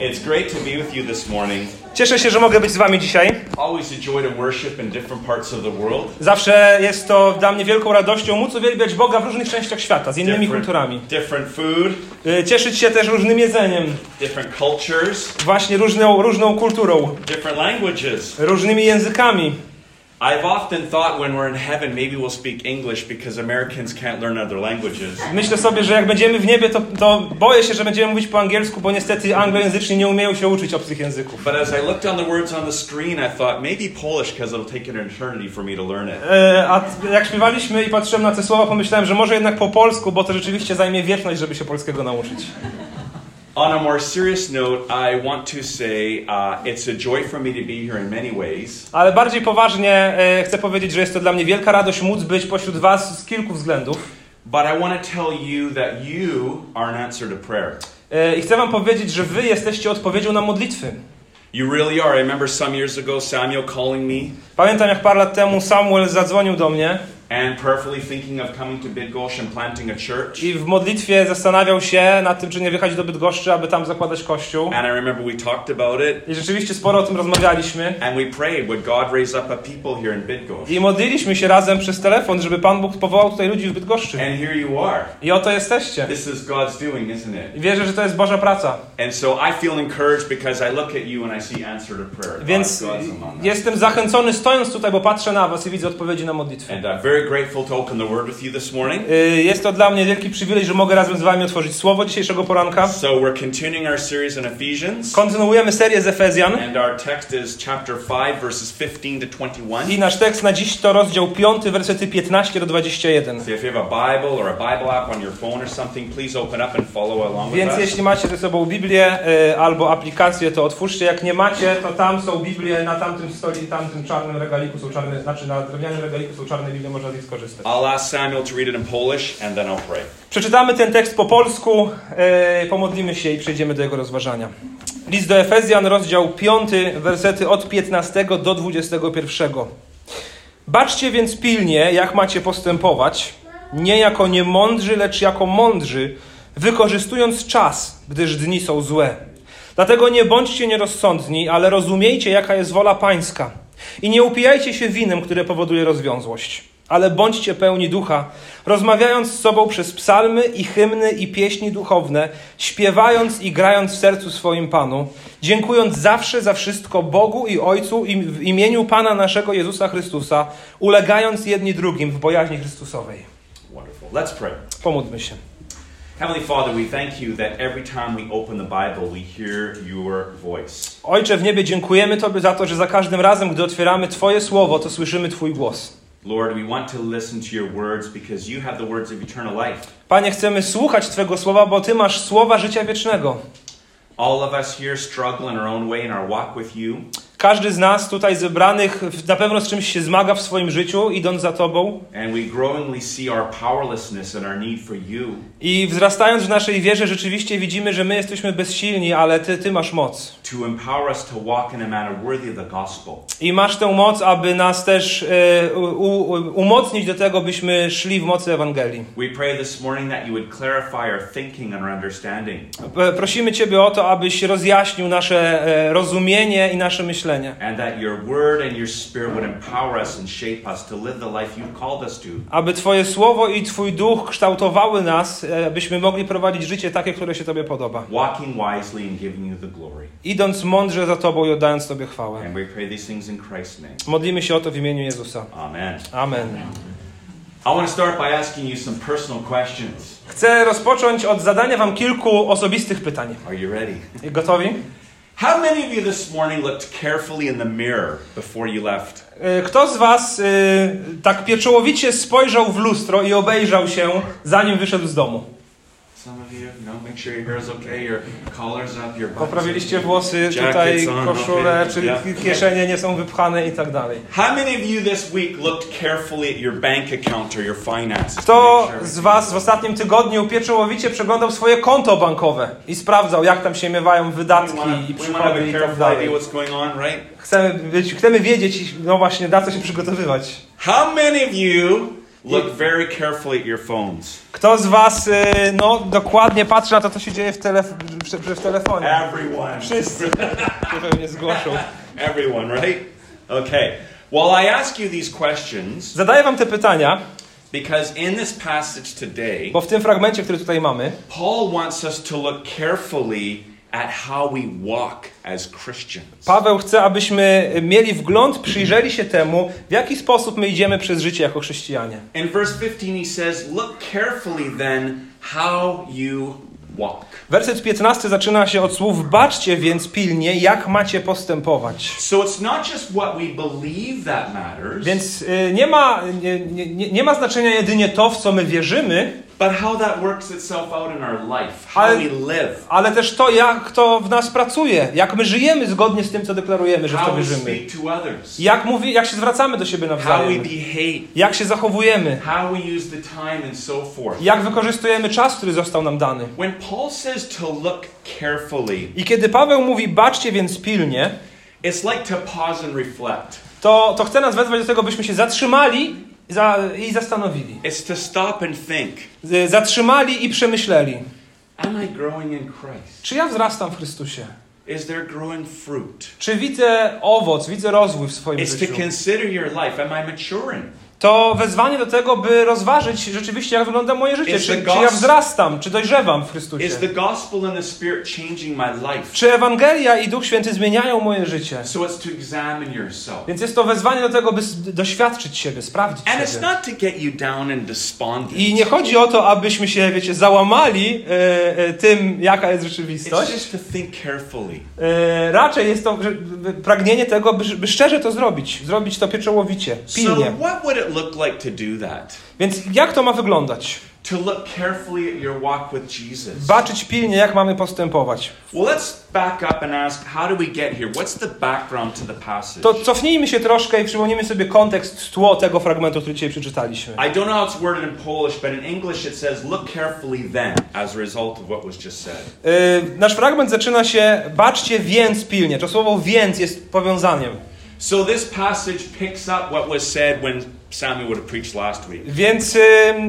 It's great to be with you this morning. Cieszę się, że mogę być z wami dzisiaj. Always a joy to worship in different parts of the world. Zawsze jest to dla mnie wielką radością móc uwielbiać Boga w różnych częściach świata, z innymi kulturami. different food, Y, Cieszyć się też różnym jedzeniem, different cultures, właśnie różną, różną kulturą, different languages. różnymi językami. I've often thought when we're in heaven, maybe we'll speak English because Americans can't learn other languages. Myślę sobie, że jak będziemy w niebie, to, to boję się, że będziemy mówić po angielsku, bo niestety anglojęzyczni nie umieją się uczyć obcych języków. But as I looked on the words on the screen, I thought maybe Polish because it'll take an eternity for me to learn it. E, A jak śpiewaliśmy i patrzyłem na te słowa, pomyślałem, że może jednak po polsku, bo to rzeczywiście zajmie wieczność, żeby się polskiego nauczyć. On a more serious note, I want to say uh, it's a joy for me to be here in many ways. Ale bardziej poważnie e, chcę powiedzieć, że jest to dla mnie wielka radość móc być pośród Was z kilku względów. But I want to tell you that you are an answer to prayer. E, I chcę Wam powiedzieć, że Wy jesteście odpowiedzią na modlitwy. You really are. I remember some years ago Samuel calling me Pamiętam, jak parę lat temu Samuel zadzwonił do mnie and prayerfully thinking of coming to Bydgoszcz and planting a church. i w modlitwie zastanawiał się nad tym, czy nie wyjechać do Bydgoszczy, aby tam zakładać kościół. And I remember we talked about it I rzeczywiście sporo o tym rozmawialiśmy. and we prayed, would God raise up a people here in Bydgoszcz? I modliliśmy się razem przez telefon, żeby Pan Bóg powołał tutaj ludzi w Bydgoszczy. And here you are. I oto jesteście. This is God's doing, isn't it? I wierzę, że to jest Boża praca. And so I feel encouraged because I look at you and I see answer to prayer. Więc God's jestem zachęcony stojąc tutaj, bo patrzę na Was i widzę odpowiedzi na modlitwę. And very grateful to open the word with you this morning. Y, Jest to dla mnie wielki przywilej, że mogę razem z Wami otworzyć słowo dzisiejszego poranka. So we're continuing our series in Ephesians. Kontynuujemy serię z Efezjan. And our text is chapter 5, verses 15 to 21. I nasz tekst na dziś to rozdział 5, wersety 15 do 21. So if you have a Bible or a Bible app on your phone or something, please open up and follow along with Więc us. jeśli macie ze sobą Biblię y, albo aplikację, to otwórzcie. Jak nie macie, to tam są Biblie, na tamtym stole i tamtym czarnym regaliku są czarne, znaczy na drewnianym regaliku są czarne Biblie, można z nich skorzystać. I'll ask Samuel to read it in Polish and then I'll pray. Przeczytamy ten tekst po polsku, y, pomodlimy się i przejdziemy do jego rozważania. List do Efezjan, rozdział 5, wersety od 15 do 21. Baczcie więc pilnie, jak macie postępować, nie jako niemądrzy, lecz jako mądrzy, wykorzystując czas, gdyż dni są złe. Dlatego nie bądźcie nierozsądni, ale rozumiejcie, jaka jest wola Pańska. I nie upijajcie się winem, które powoduje rozwiązłość, ale bądźcie pełni ducha, rozmawiając z sobą przez psalmy i hymny i pieśni duchowne, śpiewając i grając w sercu swoim Panu, dziękując zawsze za wszystko Bogu i Ojcu i w imieniu Pana naszego Jezusa Chrystusa, ulegając jedni drugim w bojaźni Chrystusowej. Wonderful. Let's pray. Pomódlmy się. Heavenly Father, we thank you that every time we open the Bible, we hear your voice. Ojcze w niebie, dziękujemy Tobie za to, że za każdym razem, gdy otwieramy Twoje słowo, to słyszymy Twój głos. Lord, we want to listen to your words because you have the words of eternal life. Panie, chcemy słuchać Twego słowa, bo Ty masz słowa życia wiecznego. All of us here struggle in our own way in our walk with you. Każdy z nas tutaj zebranych na pewno z czymś się zmaga w swoim życiu, idąc za Tobą. I wzrastając w naszej wierze, rzeczywiście widzimy, że my jesteśmy bezsilni, ale Ty, Ty masz moc. I masz tę moc, aby nas też e, u, umocnić do tego, byśmy szli w mocy Ewangelii. Prosimy Ciebie o to, abyś rozjaśnił nasze e, rozumienie i nasze myślenie. And that your word and your spirit would empower us and shape us to live the life you've called us to. Aby Twoje słowo i Twój duch kształtowały nas, e, abyśmy mogli prowadzić życie takie, które się Tobie podoba. Walking wisely and giving you the glory. Idąc mądrze za Tobą i oddając Tobie chwałę. And we pray these things in Christ's name. Modlimy się o to w imieniu Jezusa. Amen. Amen. I want to start by asking you some personal questions. Chcę rozpocząć od zadania Wam kilku osobistych pytań. Are you ready? Gotowi? How many of you this morning looked carefully in the mirror before you left? E, Kto z Was y, tak pieczołowicie spojrzał w lustro i obejrzał się, zanim wyszedł z domu? Poprawiliście włosy, tutaj on, koszule, okay. czy Yeah. kieszenie nie są wypchane i tak dalej. How many of you this week looked carefully at your bank account or your finances? to Kto z Was w ostatnim tygodniu pieczołowicie przeglądał swoje konto bankowe i sprawdzał, jak tam się miewają wydatki i przychody i tak dalej? Chcemy, być, chcemy wiedzieć, no właśnie, na co się przygotowywać. How many of you Look very carefully at your phones. Kto z Was y, no, dokładnie patrzy na to, co się dzieje w, telef- w, w telefonie? Everyone. Wszyscy się pewnie zgłoszą. Everyone, right? Okay. Well, I ask you these questions Zadaję Wam te pytania, because in this passage today, bo w tym fragmencie, który tutaj mamy, Paul wants us to look carefully at how we walk as Christians. Paweł chce, abyśmy mieli wgląd, przyjrzeli się temu, w jaki sposób my idziemy przez życie jako chrześcijanie. In verse 15, he says, Look carefully then how you walk. Werset 15 zaczyna się od słów: Baczcie więc pilnie, jak macie postępować. So it's not just what we believe that matters, Więc y, nie ma, nie, nie, nie ma znaczenia jedynie to, w co my wierzymy, but how that works itself out in our life, how Ale- we live, ale też to, jak to w nas pracuje, jak my żyjemy zgodnie z tym, co deklarujemy, że w to wierzymy. Jak, mówi, jak się zwracamy do siebie how we nawzajem, jak się zachowujemy, how we use the time, and so forth. jak wykorzystujemy czas, który został nam dany. When Paul says to look carefully, I kiedy Paweł mówi, baczcie więc pilnie, it's like to pause and reflect. to, to chce nas wezwać do tego, byśmy się zatrzymali za, i zastanowili. It's to stop and think. Zatrzymali i przemyśleli. Am I growing in Christ? Czy ja wzrastam w Chrystusie? Is there growing fruit? Czy widzę owoc, widzę rozwój w swoim It's to życiu? consider your life. Am I maturing? To wezwanie do tego, by rozważyć rzeczywiście, jak wygląda moje życie. Czy, czy ja wzrastam, czy dojrzewam w Chrystusie? Czy Ewangelia i Duch Święty zmieniają moje życie? So. Więc jest to wezwanie do tego, by doświadczyć siebie, sprawdzić And siebie. I nie chodzi o to, abyśmy się, wiecie, załamali e, e, tym, jaka jest rzeczywistość. E, raczej jest to że, pragnienie tego, by, by szczerze to zrobić. Zrobić to pieczołowicie, pilnie. It look like to do that? Więc jak to ma wyglądać? To look carefully at your walk with Jesus. Baczyć pilnie, jak mamy postępować. Well, let's back up and ask, how do we get here? What's the background to the passage? To cofnijmy się troszkę i przypomnijmy sobie kontekst, tło tego fragmentu, który dzisiaj przeczytaliśmy. I don't know how it's worded in Polish, but in English it says, look carefully then, as a result of what was just said. Yy, nasz fragment zaczyna się baczcie więc pilnie. To słowo więc jest powiązaniem. So this passage picks up what was said when Samuel would have preached last week. Więc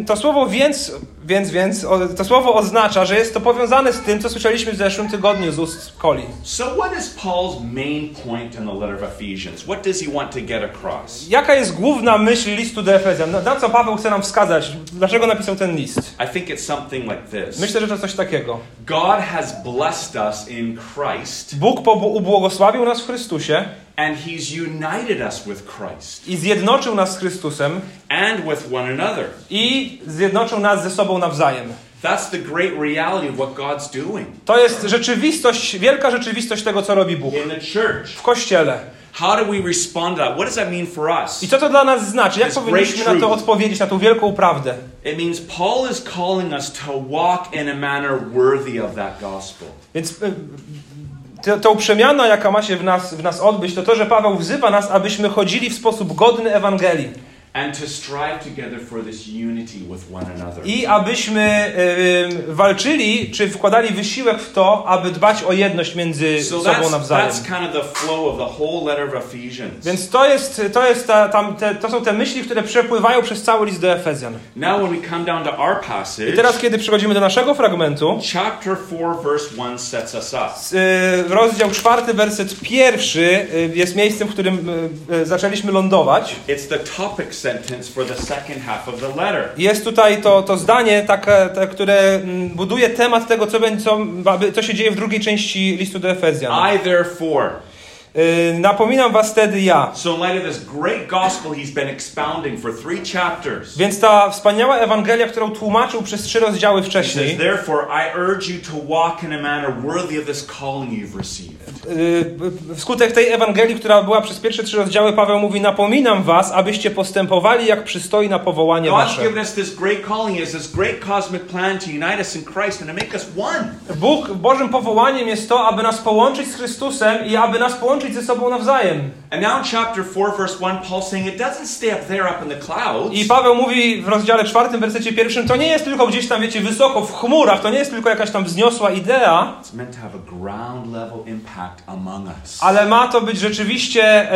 to słowo więc, więc, więc, to słowo oznacza, że jest to powiązane z tym, co słyszeliśmy w zeszłym tygodniu z ust Coli. So what is Paul's main point in the letter of Ephesians? What does he want to get across? Jaka jest główna myśl listu do Efezjan? Na, co Paweł chce nam wskazać? Dlaczego napisał ten list? I think it's something like this. Myślę, że to coś takiego. God has blessed us in Christ, Bóg ubłogosławił nas w Chrystusie and he's united us with Christ i zjednoczył nas z Chrystusem and with one another. i zjednoczył nas ze sobą nawzajem. That's the great reality of what God's doing To jest rzeczywistość, wielka rzeczywistość tego, co robi Bóg in the church. w Kościele. How do we respond to that? What does that mean for us? I co to dla nas znaczy? Jak powinniśmy na to odpowiedzieć, na tą wielką prawdę? It means Paul is calling us to walk in a manner worthy of that gospel. Więc y, to, tą przemiana, jaka ma się w nas, w nas odbyć, to to, że Paweł wzywa nas, abyśmy chodzili w sposób godny Ewangelii And to strive together for this unity with one another. i abyśmy y, walczyli, czy wkładali wysiłek w to, aby dbać o jedność między So sobą nawzajem. that's kind of the flow of the whole letter of Ephesians. Więc to, jest, to, jest ta, tam, te, to są te myśli, które przepływają przez cały list do Efezjan. Now, when we come down to our passage, I teraz, kiedy przechodzimy do naszego fragmentu, chapter 4, verse 1 sets us up. y, rozdział czwarty, werset pierwszy y, jest miejscem, w którym y, zaczęliśmy lądować. It's the topic sentence for the second half of the letter. Jest tutaj to, to zdanie, takie, te, które mm, buduje temat tego, co, będzie, co, co się dzieje w drugiej części listu do Efezjan. I, therefore, napominam was wtedy ja. Więc ta wspaniała Ewangelia, którą tłumaczył przez trzy rozdziały wcześniej, y, wskutek tej Ewangelii, która była przez pierwsze trzy rozdziały, Paweł mówi, napominam was, abyście postępowali jak przystoi na powołanie wasze. Bóg Bożym powołaniem jest to, aby nas połączyć z Chrystusem i aby nas połączyć łączyć ze sobą nawzajem. And now in chapter 4, verse 1, Paul's saying it doesn't stay up there up in the clouds. I Paweł mówi w rozdziale czwartym, wersecie pierwszym, to nie jest tylko gdzieś tam, wiecie, wysoko, w chmurach, to nie jest tylko jakaś tam wzniosła idea, It's meant to have a ground level impact among us. ale ma to być rzeczywiście,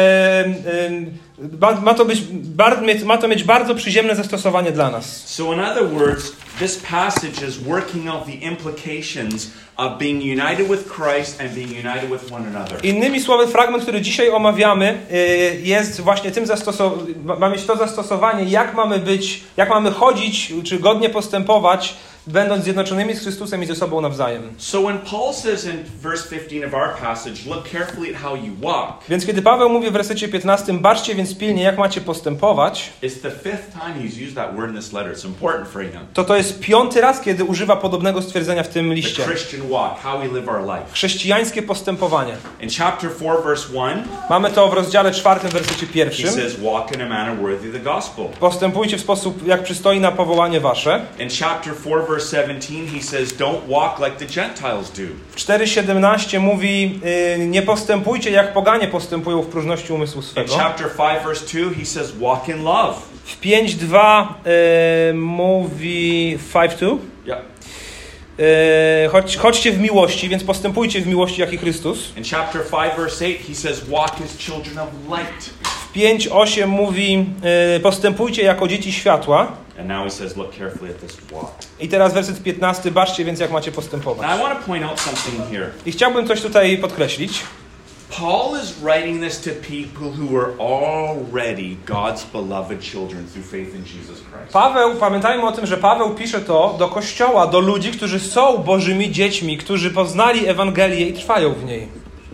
ma, to być, ma to mieć bardzo przyziemne zastosowanie dla nas. So, in other words, this passage is working out the implications of being united with Christ and being united with one another. Innymi słowy, fragment, który dzisiaj omawiamy, y, jest właśnie tym ma mieć to zastosowanie, jak mamy być, jak mamy chodzić, czy godnie postępować, będąc zjednoczonymi z Chrystusem i ze sobą nawzajem. So, when Paul says in verse 15 of our passage, look carefully at how you walk, Więc kiedy Paweł mówi w wersecie 15, baczcie więc pilnie, jak macie postępować, it's the fifth time he's used that word in this letter. It's important for him. to to jest piąty raz, kiedy używa podobnego stwierdzenia w tym The liście. Christian walk, how we live our life. Chrześcijańskie postępowanie. In chapter 4, verse 1, Mamy to w rozdziale czwartym, wersecie he pierwszym. says, walk in a manner worthy the gospel. Postępujcie w sposób, jak przystoi na powołanie wasze. In chapter 4, verse 17, he says, Don't walk like the Gentiles do. W 4.17 mówi, y, nie postępujcie jak poganie postępują w próżności umysłu In swego. chapter 5, verse 2, he says, Walk in love. W 5.2 y, mówi 5.2 Yep. y, chodź, chodźcie w miłości, więc postępujcie w miłości jak i Chrystus. In chapter 5, verse 8, he says, Walk as children of light. W 5.8 mówi, y, postępujcie jako dzieci światła. And now he says, Look carefully at this walk. I teraz werset 15, baczcie więc jak macie Now, postępować. I want to point out something here. I chciałbym coś tutaj podkreślić. Paul is writing this to people who were already God's beloved children through faith in Jesus Christ. Paweł, pamiętajmy o tym, że Paweł pisze to do kościoła, do ludzi, którzy są Bożymi dziećmi, którzy poznali Ewangelię i trwają w niej.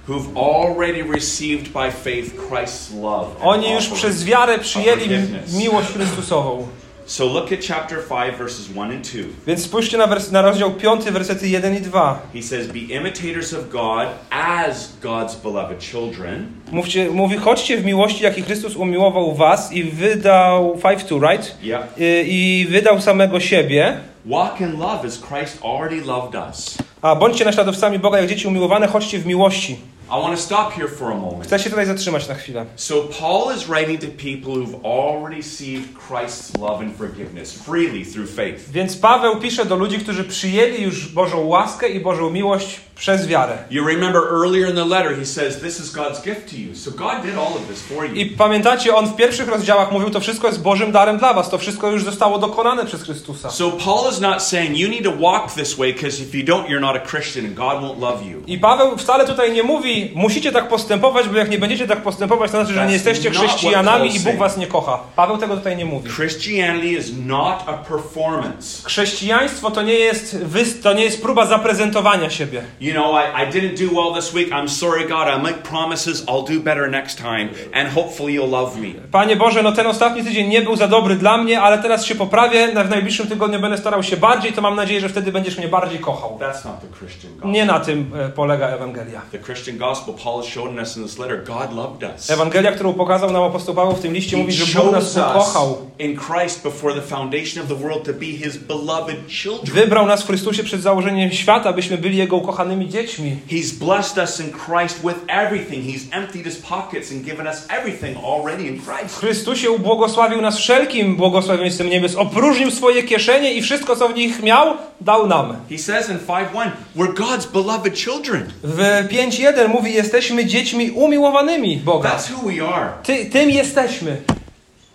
Who've already received by faith Christ's love. Oni już przez wiarę przyjęli miłość Chrystusową. So look at chapter 5, verses 1 and 2. Więc spójrzcie na, wers- na rozdział 5, wersety 1 i 2. He says, Be imitators of God as God's beloved children. Mówcie, mówi, chodźcie w miłości, jaki Chrystus umiłował was i wydał, 5-2, right? Yep. I, I wydał samego siebie. Walk in love as Christ already loved us. A bądźcie naśladowcami Boga, jak dzieci umiłowane, chodźcie w miłości. I want to stop here for a moment. Chcę się tutaj zatrzymać na chwilę. So, Paul is writing to people who've already received Christ's love and forgiveness freely through faith. Więc Paweł pisze do ludzi, którzy przyjęli już Bożą łaskę i Bożą miłość przez wiarę. You remember earlier in the letter, he says, This is God's gift to you. So, God did all of this for I you. pamiętacie, on w pierwszych rozdziałach mówił, to wszystko jest Bożym darem dla was. To wszystko już zostało dokonane przez Chrystusa. So, Paul is not saying you need to walk this way because if you don't, you're not a Christian and God won't love you. I Paweł wcale tutaj nie mówi, musicie tak postępować, bo jak nie będziecie tak postępować, to znaczy, że nie jesteście chrześcijanami i Bóg was nie kocha. Paweł tego tutaj nie mówi. Christianity is not a performance. Chrześcijaństwo to nie jest, to nie jest próba zaprezentowania siebie. You know, I, I didn't do well this week. I'm sorry, God. I make promises. I'll do better next time. And hopefully you'll love me. Panie Boże, no ten ostatni tydzień nie był za dobry dla mnie, ale teraz się poprawię, w najbliższym tygodniu będę starał się bardziej, to mam nadzieję, że wtedy będziesz mnie bardziej kochał. That's not the Christian gospel. Nie na tym e, polega Ewangelia. The Christian gospel, Paul is showing us in this letter, God loved us. Ewangelia, którą pokazał nam apostoł Paweł w tym liście, mówi, że Bóg nas ukochał. in Christ before the foundation of the world to be His beloved children. Wybrał nas w Chrystusie przed założeniem świata, byśmy byli Jego ukochanymi dziećmi. He's blessed us in Christ with everything. He's emptied His pockets and given us everything already in W Christ. Chrystusie ubłogosławił nas wszelkim błogosławieństwem niebios. Opróżnił swoje kieszenie i wszystko, co w nich miał, dał nam. He says in 5:1, we're God's beloved children. W 5.1 mówi, jesteśmy dziećmi umiłowanymi Boga. That's who we are. Ty, tym jesteśmy.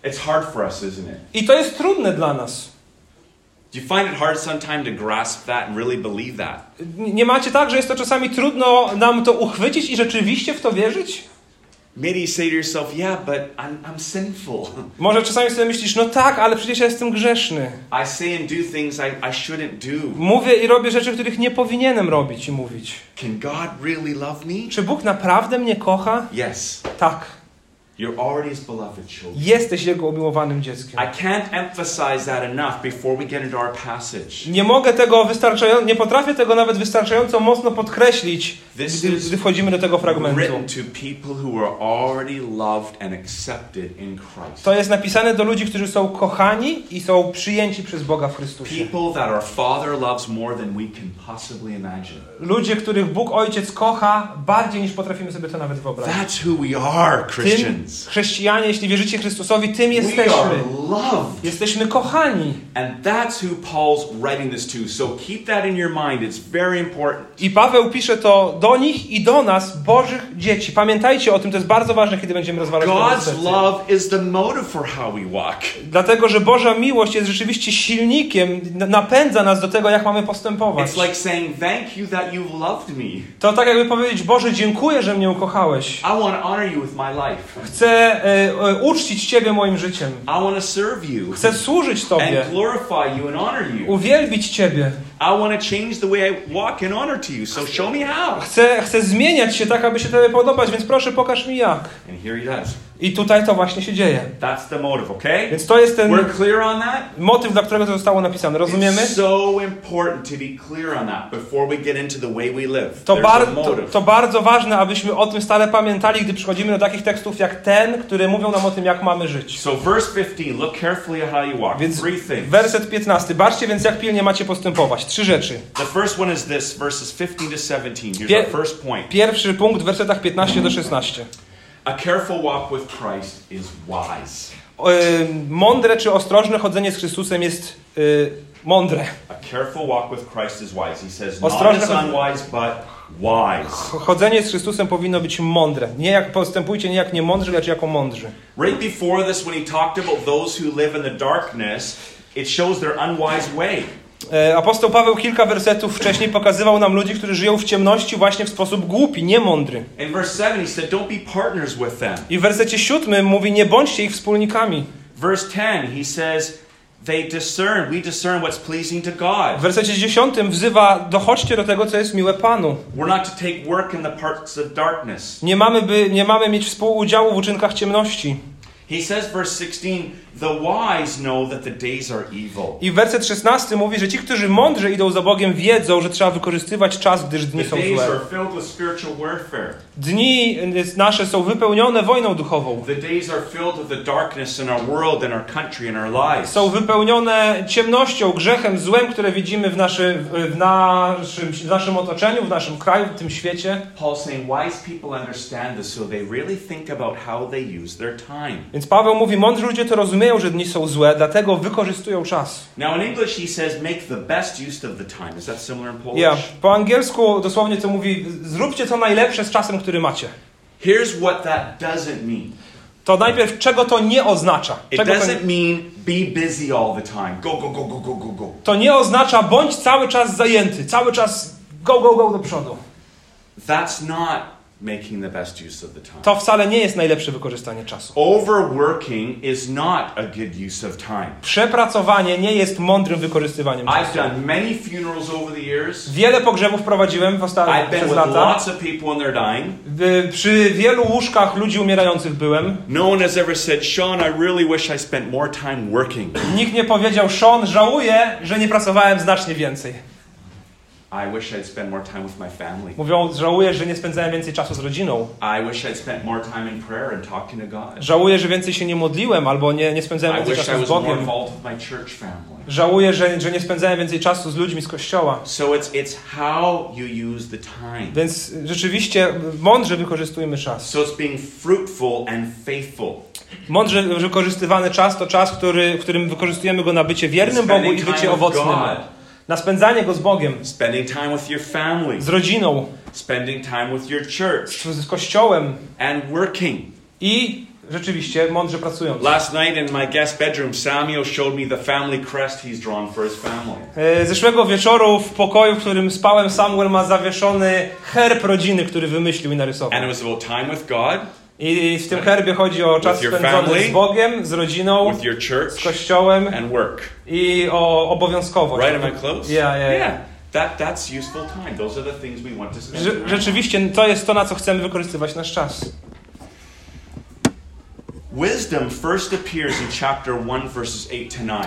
It's hard for us, isn't it? I to jest trudne dla nas. Do you find it hard sometimes to grasp that and really believe that? Nie macie tak, że jest to czasami trudno nam to uchwycić i rzeczywiście w to wierzyć? Maybe you say to yourself, yeah, but I'm, I'm sinful. Może czasami sobie myślisz, no tak, ale przecież ja jestem grzeszny. I say and do things I, I shouldn't do. Mówię i robię rzeczy, których nie powinienem robić i mówić. Can God really love me? Czy Bóg naprawdę mnie kocha? Yes. Tak. You're already his beloved children. Jesteś Jego umiłowanym dzieckiem. I can't emphasize that enough before we get into our passage. Nie mogę tego wystarczająco, nie potrafię tego nawet wystarczająco mocno podkreślić, This gdy, gdy wchodzimy do tego fragmentu. Written to people who are already loved and accepted in Christ. To jest napisane do ludzi, którzy są kochani i są przyjęci przez Boga w Chrystusie. People that our Father loves more than we can possibly imagine. Ludzie, których Bóg Ojciec kocha bardziej niż potrafimy sobie to nawet wyobrazić. That's who we are, Tym Christians. Chrześcijanie, jeśli wierzycie Chrystusowi, tym jesteśmy. Jesteśmy kochani. And that's who Paul's writing this to. So keep that in your mind. It's very important. I Paweł pisze to do nich i do nas, Bożych dzieci. Pamiętajcie o tym, to jest bardzo ważne, kiedy będziemy rozważać God's love is the motive for how we walk. Dlatego, że Boża miłość jest rzeczywiście silnikiem, napędza nas do tego, jak mamy postępować. It's like saying, Thank you that you've loved me. To tak jakby powiedzieć, Boże, dziękuję, że mnie ukochałeś. I want to honor you with my life. Chcę e, e, uczcić Ciebie moim życiem. I want to serve you Chcę służyć Tobie, and glorify you and honor you. uwielbić Ciebie. I want to change the way I walk in honor to you. So show me how. Chcę, chcę zmieniać się tak, aby się Tobie podobać, więc proszę pokaż mi jak. And here he does. I tutaj to właśnie się dzieje. That's the motive, okay? Więc to jest ten We're clear on that? motyw, dla którego to zostało napisane. Rozumiemy? It's so important to be clear on that before we get into the way we live. To, bar, to bardzo ważne, abyśmy o tym stale pamiętali, gdy przychodzimy do takich tekstów jak ten, które mówią nam o tym, jak mamy żyć. So verse 15, look carefully at how you walk. Więc Three things. werset 15. Baczcie więc, jak pilnie macie postępować. Trzy rzeczy. The first one is this, verses 15 to 17. Here's Pier- our first point. Pierwszy punkt w wersetach 15 do 16. A careful walk with Christ is wise. Y, Mądre czy ostrożne chodzenie z Chrystusem jest y, mądre. A careful walk with Christ is wise. He says, not Ostrożne chod- unwise, but wise. Chodzenie z Chrystusem powinno być mądre. Nie jak postępujcie nie jak niemądrzy, lecz jako mądrzy. Right before this, when he talked about those who live in the darkness, it shows their unwise way. E, Apostoł Paweł kilka wersetów wcześniej pokazywał nam ludzi, którzy żyją w ciemności właśnie w sposób głupi, niemądry. 7. I w wersecie siódmym mówi, nie bądźcie ich wspólnikami. Verse 10, he says, They discern, we discern what's pleasing to W God. wersecie dziesiątym wzywa, dochodźcie do tego, co jest miłe Panu. We're not to take work in the parts of darkness. Nie mamy, by, nie mamy mieć współudziału w uczynkach ciemności. He says, verse 16, the wise know that the days are evil. I werset 16 mówi, że ci, którzy mądrze idą za Bogiem, wiedzą, że trzeba wykorzystywać czas, gdyż dni są złe. Dni nasze są wypełnione wojną duchową. Są wypełnione ciemnością, grzechem, złem, które widzimy w, naszy, w, naszym, w naszym otoczeniu, w naszym kraju, w tym świecie. Paul's saying wise people understand this, so they really think about how they use their time. Więc Paweł mówi, mądrzy ludzie to rozumieją, że dni są złe, dlatego wykorzystują czas. Now, in English, he says, make the best use of the time. Is that similar in Polish? Ja, po angielsku dosłownie to mówi, zróbcie co najlepsze z czasem, który macie. Here's what that doesn't mean To najpierw, czego to nie oznacza? it to, doesn't mean be busy all the time. Go, go, go, go, go, go, go. to nie oznacza, bądź cały czas zajęty, cały czas go, go, go do przodu. That's not making the best use of the time. To wcale nie jest najlepsze wykorzystanie czasu. Overworking is not a good use of time. Przepracowanie nie jest mądrym wykorzystywaniem I've czasu. done many funerals over the years. Wiele pogrzebów prowadziłem w I've ostatnich been przez with lata. lots of people when they're dying. Przy wielu łóżkach ludzi umierających byłem. No one has ever said, Sean, I really wish I spent more time working. Nikt nie powiedział, Sean, żałuję, że nie pracowałem znacznie więcej. I wish I'd spent more time with my family. Mówią, żałuję, że nie spędzałem więcej czasu z rodziną. I wish I'd spent more time in prayer and talking to God. Żałuję, że więcej się nie modliłem albo nie, nie spędzałem I więcej wish I czasu z was more Bogiem. involved with my church family. Żałuję, że, że nie spędzałem więcej czasu z ludźmi z kościoła. So it's it's how you use the time. Więc rzeczywiście mądrze wykorzystujemy czas. So it's being fruitful and faithful. Mądrze wykorzystywany czas to czas, który, w którym wykorzystujemy go na bycie wiernym Bogu i bycie owocnym. Na spędzanie go z Bogiem, Spending time with your family, z rodziną, spending time with your church, z, z kościołem and working. i rzeczywiście mądrze pracując. Last night in my guest bedroom, Samuel showed me the family crest he's drawn for his family. E, Zeszłego wieczoru w pokoju, w którym spałem, Samuel ma zawieszony herb rodziny, który wymyślił i narysował. And it was about time with God, I w tym herbie chodzi o czas spędzony z Bogiem, z rodziną, z kościołem i o obowiązkowość. Right? Am I close? Yeah, yeah, Yeah. That, that's useful time. Those are the things we want to spend. Rze-. Rzeczywiście to jest to, na co chcemy wykorzystywać nasz czas. Wisdom first appears in chapter 1, verses 8 to 9.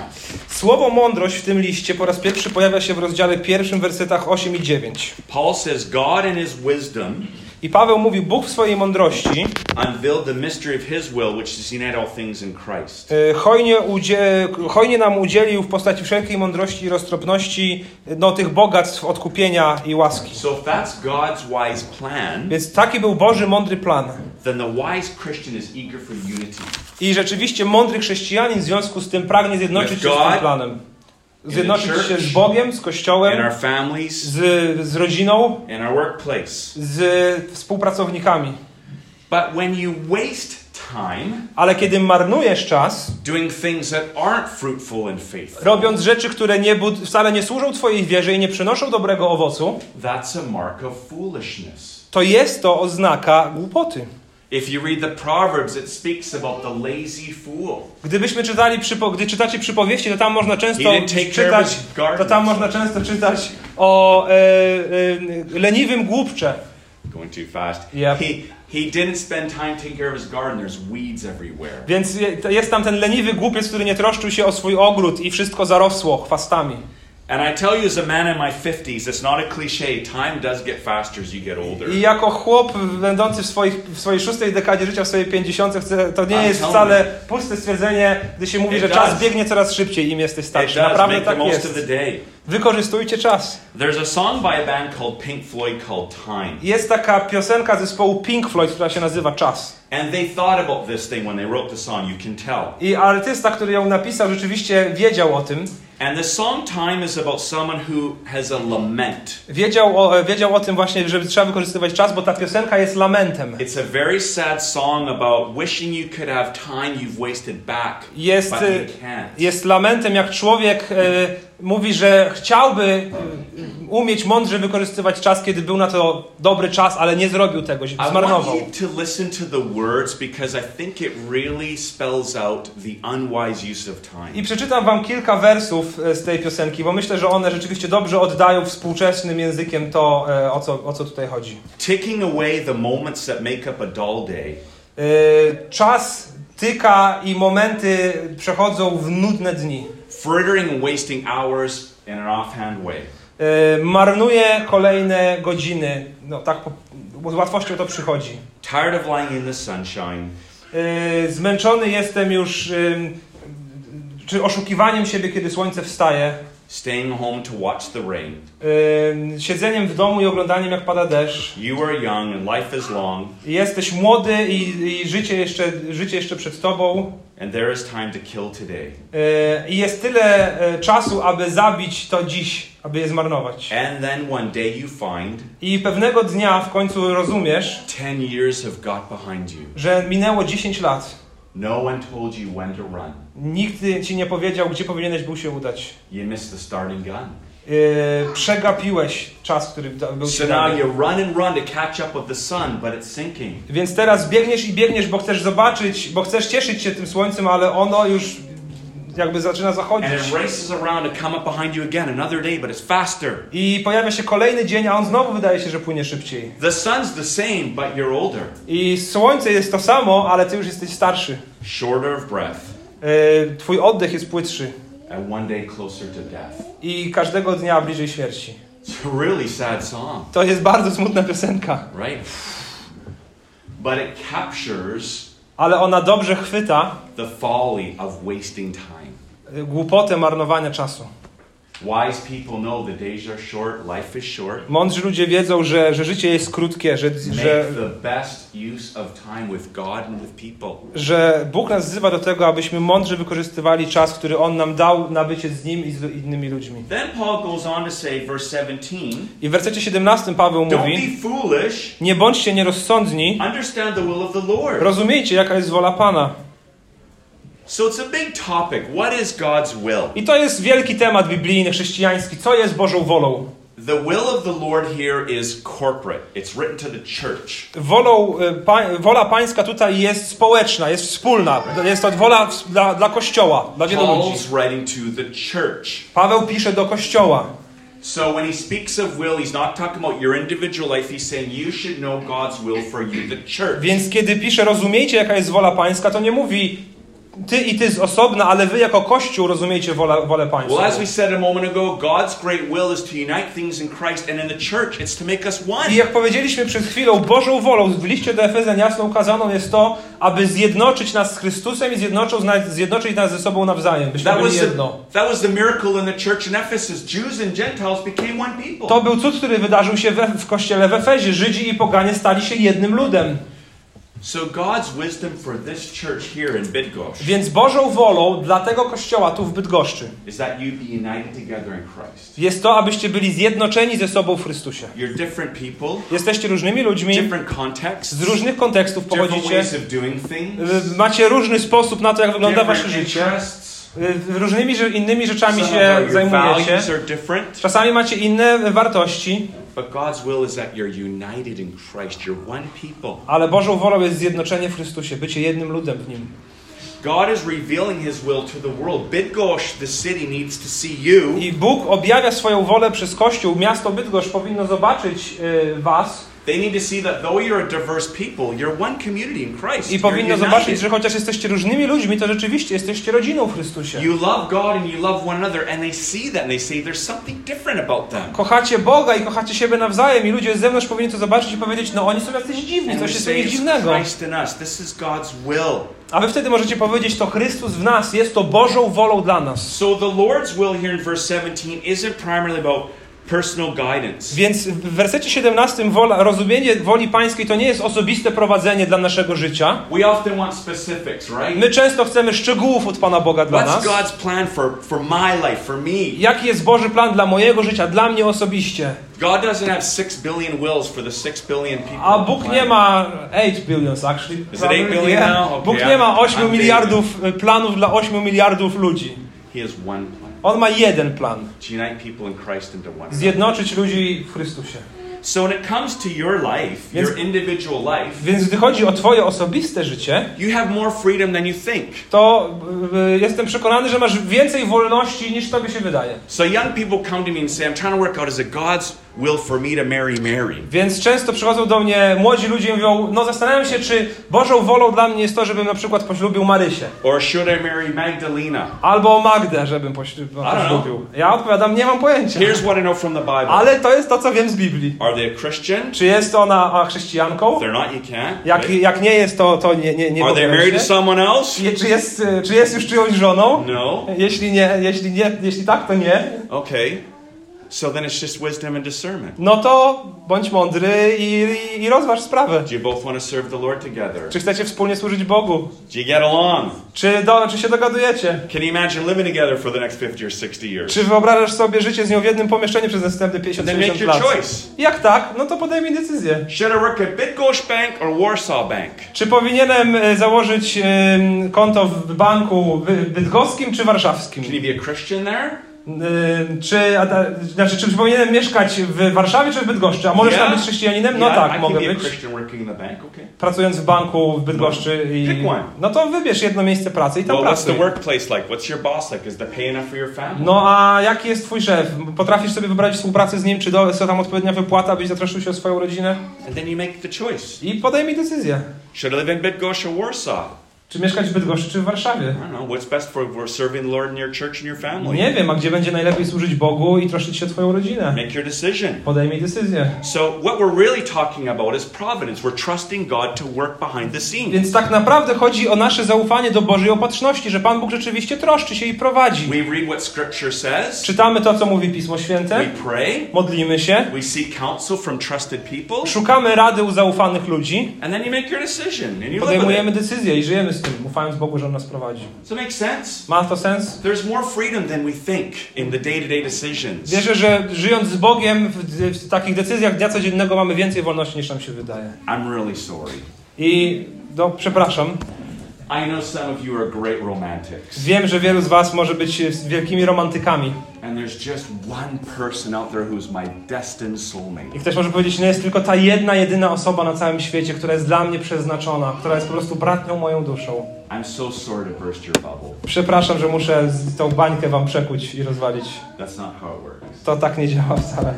Słowo mądrość w tym liście po raz pierwszy pojawia się w rozdziale pierwszym, wersetach 8 i 9. Paul says, God in his wisdom I Paweł mówi, Bóg w swojej mądrości unveiled the mystery of his will, which is unite all things in Christ. hojnie, udzie, hojnie nam udzielił w postaci wszelkiej mądrości i roztropności no, tych bogactw odkupienia i łaski. So if that's God's wise plan, Więc taki był Boży mądry plan. then the wise Christian is eager for unity. I rzeczywiście mądry chrześcijanin w związku z tym pragnie zjednoczyć się z tym planem. Zjednoczyć się z Bogiem, z Kościołem, z, z rodziną, z współpracownikami. But when you waste time Ale kiedy marnujesz czas, doing things that aren't fruitful in faith, robiąc rzeczy, które nie, bud- wcale nie służą Twojej wierze i nie przynoszą dobrego owocu, that's a mark of foolishness. to jest to oznaka głupoty. If you read the Proverbs, it speaks about the lazy fool. Gdybyśmy czytali, przypo- gdy czytacie przypowieści, to tam można często czytać, to tam można często czytać o e, e, leniwym głupcze. Going too fast. Yep. He, he didn't spend time taking care of his garden. There's weeds everywhere. Więc jest tam ten leniwy głupiec, który nie troszczył się o swój ogród i wszystko zarosło chwastami. And I tell you, as a man in my 50s, it's not a cliche. Time does get faster as you get older. I jako chłop będący w, swoich, w swojej szóstej dekadzie życia, w swojej pięćdziesiątce, chcę- to nie I'm jest wcale puste stwierdzenie, gdy się mówi, It że does. czas biegnie coraz szybciej, im jesteś starszy. Naprawdę tak jest. Wykorzystujcie czas. There's a song by a band called Pink Floyd called Time. Jest taka piosenka zespołu Pink Floyd, która się nazywa Czas. And they thought about this thing when they wrote the song, you can tell. I artysta, który ją napisał, rzeczywiście wiedział o tym. And the song Time is about someone who has a lament. Wiedział o, wiedział o tym właśnie, że trzeba wykorzystywać czas, bo ta piosenka jest lamentem. It's a very sad song about wishing you could have time you've wasted back, Jest, but y, you can't. jest lamentem, jak człowiek e, mówi, że chciałby e, umieć mądrze wykorzystywać czas, kiedy był na to dobry czas, ale nie zrobił tego, I zmarnował. want you to listen to the words because I think it really spells out the unwise use of time. I przeczytam wam kilka wersów e, z tej piosenki, bo myślę, że one rzeczywiście dobrze oddają współczesnym językiem to, e, o co, o co tutaj chodzi. Taking away the moments that make up a dull day E, Czas tyka i momenty przechodzą w nudne dni. frittering and wasting hours in an offhand way. Marnuje kolejne godziny. No tak, po, bo z łatwością to przychodzi. Tired of lying in the sunshine, E, Zmęczony jestem już ym, czy oszukiwaniem siebie, kiedy słońce wstaje. staying home to watch the rain. Ym, Siedzeniem w domu i oglądaniem jak pada deszcz. You are young and life is long, Jesteś młody i, i życie, jeszcze, życie jeszcze przed tobą. And there is time to kill today. E, I jest tyle e, czasu, aby zabić to dziś, aby je zmarnować. And then one day you find I pewnego dnia w końcu rozumiesz, 10 years have got behind you. że minęło 10 lat. No one told you when to run. Nikt ci nie powiedział, gdzie powinieneś był się udać. You missed the starting gun. E, Przegapiłeś czas, który był ci So now dany. you run and run to catch up with the sun, but it's sinking. Więc teraz biegniesz i biegniesz, bo chcesz zobaczyć, bo chcesz cieszyć się tym słońcem, ale ono już jakby zaczyna zachodzić. And it races around to come up behind you again another day, but it's faster. I pojawia się kolejny dzień, a on znowu wydaje się, że płynie szybciej. The sun's the same, but you're older. I słońce jest to samo, ale ty już jesteś starszy. Shorter of breath, E, Twój oddech jest płytszy and one day closer to death. i każdego dnia bliżej śmierci. It's a really sad song, To jest bardzo smutna piosenka, right? But it captures ale ona dobrze chwyta the folly of wasting time. głupotę marnowania czasu. Mądrzy ludzie wiedzą, że, że życie jest krótkie, że, że, Make the best use of time with God and with people. że Bóg nas wzywa do tego, abyśmy mądrze wykorzystywali czas, który On nam dał na bycie z Nim i z innymi ludźmi. Then Paul goes on to say, verse 17, I w wersecie 17 Paweł don't mówi: be foolish, Nie bądźcie nierozsądni, understand the will of the Lord. rozumiejcie, jaka jest wola Pana. So it's a big topic. What is God's will? I to jest wielki temat biblijny, chrześcijański. Co jest Bożą wolą? The will of the Lord here is corporate. It's written to the church. Wolą, y, pa, wola Pańska tutaj jest społeczna, jest wspólna. Jest to wola w- dla, dla Kościoła, dla wielu ludzi. Paul's writing to the church. Paweł pisze do Kościoła. So when he speaks of will, he's not talking about your individual life. He's saying you should know God's will for you, the church. Więc kiedy pisze, rozumiecie, jaka jest wola pańska, to nie mówi ty i ty z osobna, ale wy jako Kościół rozumiecie wolę, wolę pańską. Well, as we said a moment ago, God's great will is to unite things in Christ, and in the church, it's to make us one. I jak powiedzieliśmy przed chwilą, Bożą wolą w liście do Efezjan jasno ukazaną jest to, aby zjednoczyć nas z Chrystusem i zjednoczyć nas, zjednoczyć nas ze sobą nawzajem, byśmy That byli was, the, jedno. that was the miracle in the church in Ephesus. Jews and Gentiles became one people. To był cud, który wydarzył się we, w kościele w Efezie. Żydzi i poganie stali się jednym ludem. So God's wisdom for this church here in Bydgoszcz Więc Bożą wolą dla tego kościoła tu w Bydgoszczy is that you be united together in Christ. jest to, abyście byli zjednoczeni ze sobą w Chrystusie. You're different people, Jesteście różnymi ludźmi, different contexts, z różnych kontekstów different pochodzicie, ways of doing things, macie różny sposób na to, jak wygląda wasze different życie, interests. Y, różnymi innymi rzeczami się zajmujecie. Czasami macie inne wartości, ale Bożą wolą jest zjednoczenie w Chrystusie, bycie jednym ludem w Nim. God is revealing His will to the world. Bydgoszcz, the city, needs to see you I Bóg objawia swoją wolę przez Kościół. Miasto Bydgoszcz powinno zobaczyć y, was I powinno zobaczyć, że chociaż jesteście różnymi ludźmi, to rzeczywiście jesteście rodziną w Chrystusie. You love God and you love one another, and they see that and they say there's something different about them. Kochacie Boga i kochacie siebie nawzajem i ludzie z zewnątrz powinni to zobaczyć i powiedzieć, no oni są jacyś dziwni, coś jest it's dziwnego. Christ in us. This is God's will. A wy wtedy możecie powiedzieć, to Chrystus w nas, jest to Bożą wolą dla nas. So the Lord's will here in verse 17 isn't primarily about personal guidance. Więc w wersecie 17 wola, rozumienie woli pańskiej to nie jest osobiste prowadzenie dla naszego życia. We often want specifics, right? My często chcemy szczegółów od Pana Boga dla What's nas. God's plan for, for my life, for me? Jaki jest Boży plan dla mojego życia, dla mnie osobiście? God doesn't have six billion wills for the six billion people. A Bóg nie ma 8 billions actually. Is it 8 billion Nie. now? Okay, nie ma 8 I'm miliardów y, planów dla 8 miliardów ludzi. He has one plan On ma jeden plan. to unite people in Christ into one. Zjednoczyć ludzi w Chrystusie. So when it comes to your life, Więc- your individual life, Więc gdy chodzi o Twoje osobiste życie, you have more freedom than you think. to y, jestem przekonany, że masz więcej wolności niż Tobie się wydaje. So young people come to me and say, I'm trying to work out, is it God's will for me to marry Mary? Więc często przychodzą do mnie młodzi ludzie i mówią, no zastanawiam się, czy Bożą wolą dla mnie jest to, żebym na przykład poślubił Marysię. Or should I marry Magdalena? Albo Magdę, żebym poślu- poślubił. Ja odpowiadam, nie mam pojęcia. Here's what I know from the Bible. Ale to jest to, co wiem z Biblii. Are they a Christian? Czy jest ona a, chrześcijanką? If they're not, you can't. Jak, right? jak nie jest, to, to nie, nie, nie Are they married to someone else? Je- Czy jest, czy jest już czyjąś żoną? No. Jeśli nie, jeśli nie, jeśli tak, to nie. Okay. So then it's just wisdom and discernment. No to bądź mądry i, i, i rozważ sprawę. Do you both want to serve the Lord together? Czy chcecie wspólnie służyć Bogu? Do you get along? Czy, do, czy się dogadujecie? Can you imagine living together for the next 50 or 60 years? Czy wyobrażasz sobie życie z nią w jednym pomieszczeniu przez następne Then make 50-60 your lat? choice. Jak tak? No to podejmij decyzję. Should I work at Bydgoszcz Bank or Warsaw Bank? Czy powinienem e, założyć konto w banku bydgoskim czy warszawskim? Can you be a Christian there? Czy, a znaczy, czy powinienem mieszkać w Warszawie czy w Bydgoszczy? A możesz Yeah. tam być chrześcijaninem? No Yeah, tak, I mogę być. Bank, okay. Pracując w banku w Bydgoszczy i... Pick one. No to wybierz jedno miejsce pracy i tam Well, what's the pracuj. workplace like? What's your boss like? Is the pay enough for your family? No a jaki jest twój szef? Potrafisz sobie wybrać współpracę z nim, czy do, co tam odpowiednia wypłata, byś zatroszczył się o swoją rodzinę? And then you make the choice. I podejmij decyzję. Should I live in Bydgoszcz or Warsaw? Czy mieszkać w Bydgoszczy, czy w Warszawie? Nie wiem, a gdzie będzie najlepiej służyć Bogu i troszczyć się o twoją rodzinę? Make your decision. Podejmij decyzję. So, what we're really talking about is providence. We're trusting God to work behind the scenes. Więc tak naprawdę chodzi o nasze zaufanie do Bożej opatrzności, że Pan Bóg rzeczywiście troszczy się i prowadzi. We read what Scripture says, Czytamy to, co mówi Pismo we Święte, pray, modlimy się, we seek counsel from trusted people, szukamy rady u zaufanych ludzi, and then you make your decision and you podejmujemy decyzję i żyjemy z tym, ufając Bogu, że On nas prowadzi. That make sense? Ma to sens? There's more freedom than we think in the day to day decisions. Wierzę, że żyjąc z Bogiem w, w takich decyzjach dnia codziennego mamy więcej wolności niż nam się wydaje. I'm really sorry. I no, przepraszam, I know some of you are great romantics. Wiem, że wielu z Was może być wielkimi romantykami. And there's just one person out there who's my destined soulmate. I ktoś może powiedzieć, no jest tylko ta jedna, jedyna osoba na całym świecie, która jest dla mnie przeznaczona, która jest po prostu bratnią moją duszą. I'm so sorry to burst your bubble. Przepraszam, że muszę tą bańkę Wam przekuć i rozwalić. That's not how it works. To tak nie działa wcale.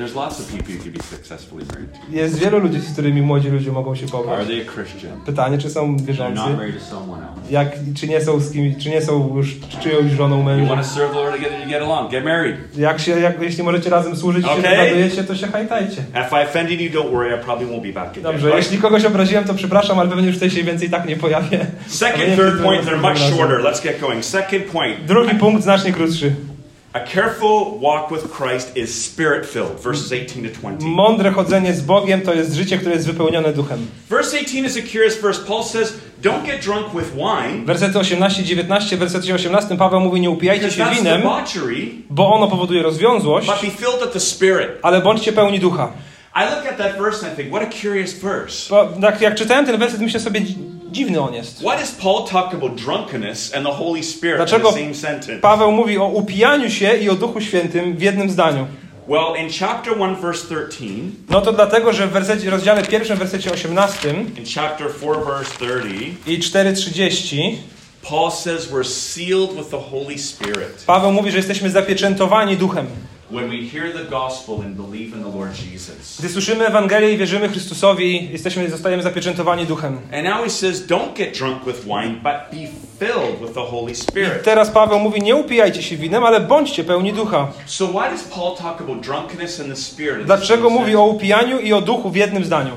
There's lots of people you could be successfully married to. Jest wielu ludzi, z którymi młodzi ludzie mogą się Are pobrać. they a Christian? Pytanie, czy są They're wierzący? not married to someone else. Jak, czy nie są z kim, czy nie są już czyjąś żoną You mężem? want to serve the Lord together, you get along. Get married. Jak się, jak, jeśli możecie razem służyć i się Okej. dogadujecie, to się hajtajcie. If I offended you, don't worry. I probably won't be back again. Dobrze, jeśli kogoś obraziłem, to przepraszam, ale pewnie już tutaj się więcej tak nie pojawię. Second, third point, they're much shorter. Let's get going. Second point. Drugi punkt, znacznie krótszy. A careful walk with Christ is spirit filled. Verses 18 to 20. Mądre chodzenie z Bogiem to jest życie, które jest wypełnione duchem. Verse 18 is a curious verse. Paul says, Don't get drunk with wine, Wersety 18-19, w wersecie 18 Paweł mówi, nie upijajcie się winem, debauchery, bo ono powoduje rozwiązłość, but be filled with the Spirit. ale bądźcie pełni ducha. I look at that verse and I think, what a curious verse. Bo tak jak czytałem ten werset, myślę sobie, dziwny on jest. Why does Paul talk about drunkenness and the Holy Spirit Dlaczego in the same sentence? Paweł mówi o upijaniu się i o Duchu Świętym w jednym zdaniu. Well, in chapter 1, verse 13, No to dlatego, że w wersecie, rozdziale pierwszym, wersecie 18 in chapter 4, verse 30, i 4.30 Paul says we're sealed with the Holy Spirit Paweł mówi, że jesteśmy zapieczętowani Duchem. Gdy słyszymy Ewangelię i wierzymy Chrystusowi, jesteśmy, zostajemy zapieczętowani Duchem. And now he says, don't get drunk with wine, but be filled with the Holy I teraz Paweł mówi, nie upijajcie się winem, ale bądźcie pełni Ducha. So why does Paul talk about drunkenness and the Spirit? in the Dlaczego mówi o upijaniu i o Duchu w jednym zdaniu?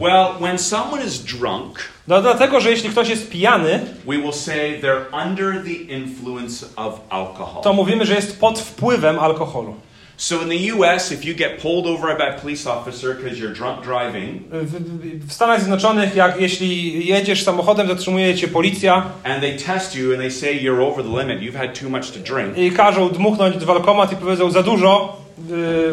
Well, when someone is drunk, No dlatego, że jeśli ktoś jest pijany, we will say they're under the influence of alcohol. to mówimy, że jest pod wpływem alkoholu. So in the US, if you get pulled over by a police officer because you're drunk driving, W, w- Stanach Zjednoczonych, jak jeśli jedziesz samochodem, zatrzymuje cię policja. And they test you and they say you're over the limit, you've had too much to drink, i każą dmuchnąć w alkomat i powiedzą za dużo,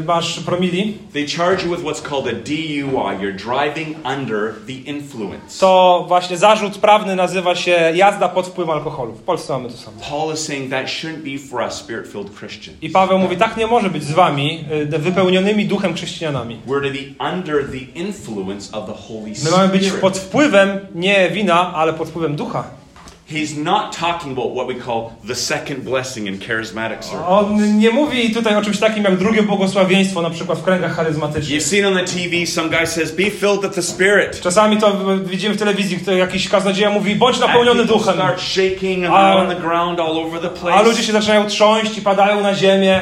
masz promili, they charge you with what's called a DUI. You're driving under the influence. to właśnie zarzut prawny nazywa się jazda pod wpływem alkoholu. W Polsce mamy to samo. Paul is saying that shouldn't be for us spirit-filled Christians. I Paweł mówi, tak nie może być z wami, yy, wypełnionymi duchem chrześcijanami. We're to be under the influence of the Holy My mamy być Spirit. pod wpływem nie wina, ale pod wpływem ducha. He's not talking about what we call the second blessing in charismatic circles. On nie mówi tutaj o czymś takim jak drugie błogosławieństwo, na przykład w kręgach charyzmatycznych. You've seen on the TV, some guy says, be filled with the Spirit. Czasami to widzimy w telewizji, kto jakiś kaznodzieja mówi, bądź napełniony duchem. start shaking and A- on the ground all over the A ludzie place. się zaczynają trząść i padają na ziemię.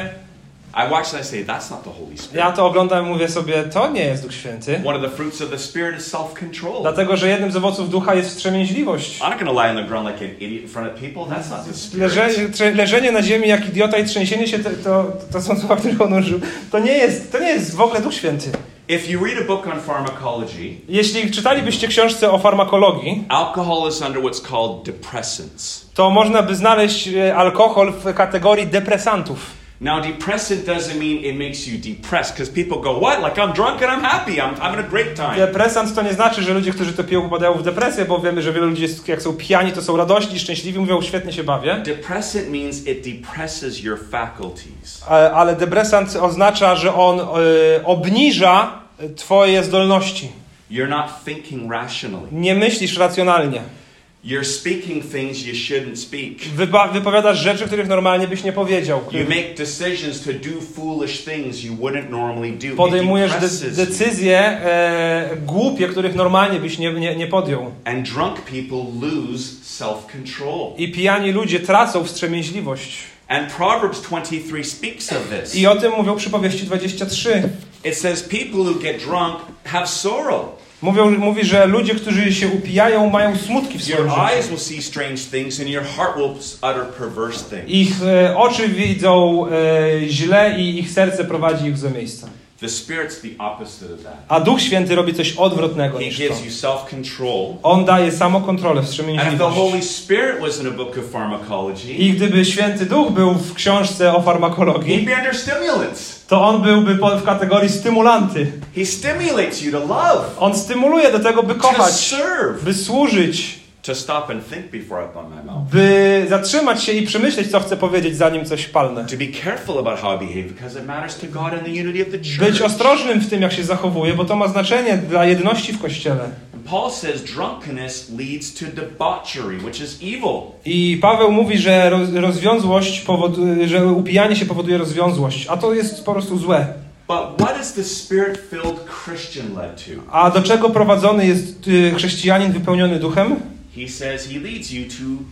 I watch and I say, that's not the Holy Spirit. Ja to oglądam i mówię sobie, to nie jest Duch Święty. One of the fruits of the Spirit is self-control. Dlatego, że jednym z owoców ducha jest wstrzemięźliwość. I'm not to lie on the ground like an idiot in front of people. That's not the Spirit. Leżenie, na ziemi jak idiota i trzęsienie się, to, to, to są słowa, które on użył. To nie, jest, to nie jest w ogóle Duch Święty. If you read a book on pharmacology, Jeśli czytalibyście książce o farmakologii, alcohol is under what's called depressants. to można by znaleźć e, alkohol w kategorii depresantów. Now, depressant doesn't mean it makes you depressed because people go, What? Like I'm drunk and I'm happy. I'm having a great time. Depresant to nie znaczy, że ludzie, którzy to piją, popadają w depresję, bo wiemy, że wielu ludzi, jest, jak są pijani, to są radośni, szczęśliwi, mówią, świetnie się bawię. Depressant means it depresses your faculties. Ale, ale depresant oznacza, że on e, obniża twoje zdolności. You're not thinking rationally. Nie myślisz racjonalnie. You're speaking things you shouldn't speak. Wypa- wypowiadasz rzeczy, których normalnie byś nie powiedział. You make decisions to do foolish things you wouldn't normally do. Podejmujesz de- decyzje e, głupie, których normalnie byś nie, nie, nie podjął. And drunk people lose self-control. I pijani ludzie tracą wstrzemięźliwość. And Proverbs 23 speaks of this. I o tym mówią przypowieści 23. It says people who get drunk have sorrow. Mówią, mówi, że ludzie, którzy się upijają, mają smutki w swoim życiu. Ich e, oczy widzą e, źle i ich serce prowadzi ich w złe miejsca. A Duch Święty robi coś odwrotnego He niż to. On daje samokontrolę, wstrzemięźliwość. I gdyby Święty Duch był w książce o farmakologii, be under stimulants. To on byłby w kategorii stymulanty. He stimulates you to love, On stymuluje do tego, by kochać, serve, by służyć, to stop and think before I my mouth. by zatrzymać się i przemyśleć, co chce powiedzieć, zanim coś palnę. To be careful about how I behave because it matters to God and the unity of the church. Być ostrożnym w tym, jak się zachowuje, bo to ma znaczenie dla jedności w Kościele. Paul says drunkenness leads to debauchery, which is evil. I Paweł mówi, że roz, rozwiązłość powoduje, że upijanie się powoduje rozwiązłość, a to jest po prostu złe. But what is the spirit-filled Christian led to? A do czego prowadzony jest y, chrześcijanin wypełniony duchem? He says he leads you to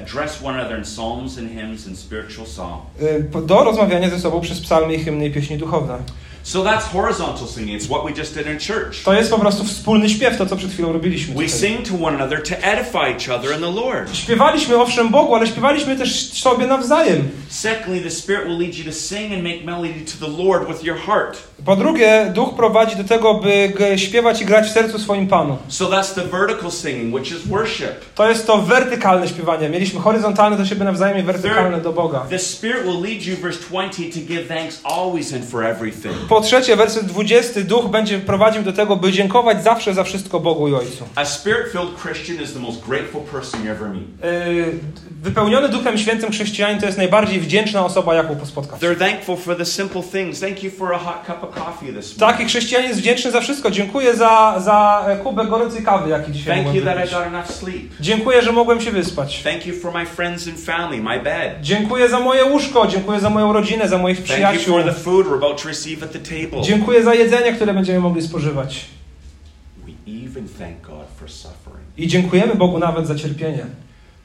address one another in psalms and hymns and spiritual song. Y, Do rozmawiania ze sobą przez psalmy, hymny i pieśni duchowne. So that's horizontal singing. It's what we just did in church. To jest po prostu wspólny śpiew, to co przed chwilą robiliśmy. We sing to one another to edify each other in the Lord. Śpiewaliśmy owszem Bogu, ale śpiewaliśmy też sobie nawzajem. Secondly, the Spirit will lead you to sing and make melody to the Lord with your heart. Po drugie, duch prowadzi do tego, by śpiewać i grać w sercu swoim Panu. So that's the vertical singing, which is worship. To jest to wertykalne śpiewanie. Mieliśmy horyzontalne do siebie nawzajem i wertykalne do Boga. The Spirit will lead you, verse 20, to give thanks always and for everything. Po trzecie, werset 20, duch będzie prowadził do tego, by dziękować zawsze za wszystko Bogu i Ojcu. A Spirit-filled Christian is the most grateful person you ever meet. Yy, wypełniony Duchem Świętym chrześcijanin to jest najbardziej wdzięczna osoba, jaką spotkasz. They're thankful for the simple things. Thank you for a hot cup of morning. Taki chrześcijanin jest wdzięczny za wszystko. Dziękuję za, za e, kubek gorącej kawy, jaki dzisiaj Thank you mogłem that I got enough sleep. Dziękuję, że mogłem się wyspać. Thank you for my friends and family, my bed. Dziękuję za moje łóżko, dziękuję za moją rodzinę, za moich Thank you przyjaciół. for the food we're about to receive at the table. Dziękuję za jedzenie, które będziemy mogli spożywać. We even thank God for suffering. I dziękujemy Bogu nawet za cierpienie.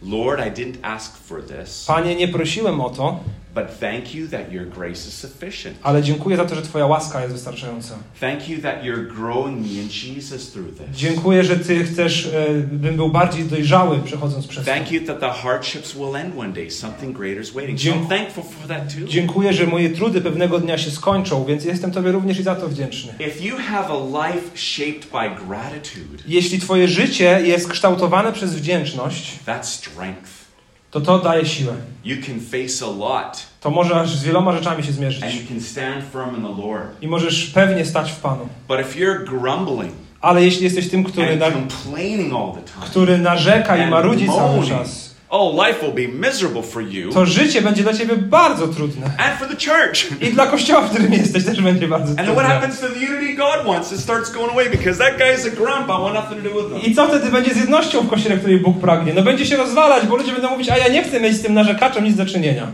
Lord, I didn't ask for this, Panie, nie prosiłem o to, but thank you that your grace is sufficient. ale dziękuję za to, że Twoja łaska jest wystarczająca. Thank you that you're growing me in Jesus through this. Dziękuję, że Ty chcesz, e, bym był bardziej dojrzały przechodząc przez to. Thank you that the hardships will end one day. Something greater is waiting. So I'm thankful for that too. Dziękuję, że moje trudy pewnego dnia się skończą, więc jestem Tobie również i za to wdzięczny. If you have a life shaped by gratitude, Jeśli Twoje życie jest kształtowane przez wdzięczność, that's strength. To to daje siłę. You can face a lot To możesz z wieloma rzeczami się zmierzyć. and you can stand firm in the Lord. I możesz pewnie stać w Panu. But if you're grumbling Ale jeśli jesteś tym, który, na, complaining all the time, który narzeka i marudzi cały czas, oh, life will be miserable for you to życie będzie dla Ciebie bardzo trudne. and for the church. I dla kościoła, w którym jesteś, też będzie bardzo And then what trudne. happens to the unity God wants? It starts going away because that guy's a grump. I want nothing to do with him. I co wtedy będzie z jednością w kościele, której Bóg pragnie? No będzie się rozwalać, bo ludzie będą mówić, a ja nie chcę mieć z tym narzekaczem nic do czynienia.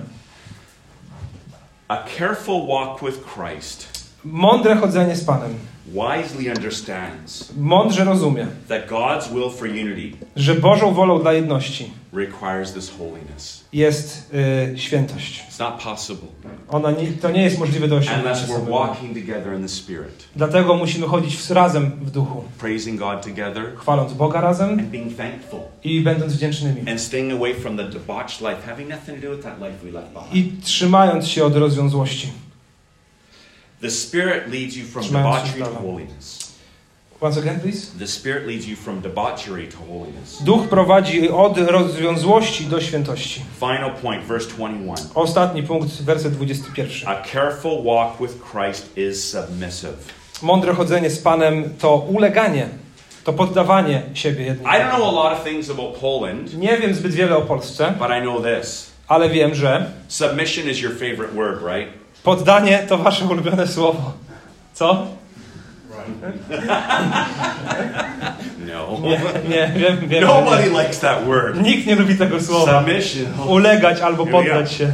A careful walk with Christ Mądre chodzenie z Panem. wisely understands Mądrze rozumie, that God's will for unity że Bożą wolą dla jedności requires this holiness. jest y, świętość. It's not possible Ona nie, to nie jest możliwe do osiągnięcia. unless we're samego. walking together in the Spirit, Dlatego musimy chodzić w- razem w duchu, praising God together chwaląc Boga razem and being thankful i będąc wdzięcznymi. and staying away from the debauched life, having nothing to do with that life we left behind. I trzymając się od rozwiązłości. The Spirit leads you from debauchery to holiness. Once again, please. The Spirit leads you from debauchery to holiness. Duch prowadzi od rozwiązłości do świętości. Final point, verse 21. Ostatni punkt, werset 21. A careful walk with Christ is submissive. Mądre chodzenie z Panem to uleganie, to poddawanie siebie jednym. I don't know a lot of things about Poland, Nie wiem zbyt wiele o Polsce, but I know this. ale wiem, że Submission is your favorite word, right? Poddanie to wasze ulubione słowo. Co? No. Nie, nie, wiem, wiem. Nobody likes that word. Nikt nie lubi tego słowa. Submission. Ulegać albo poddać się.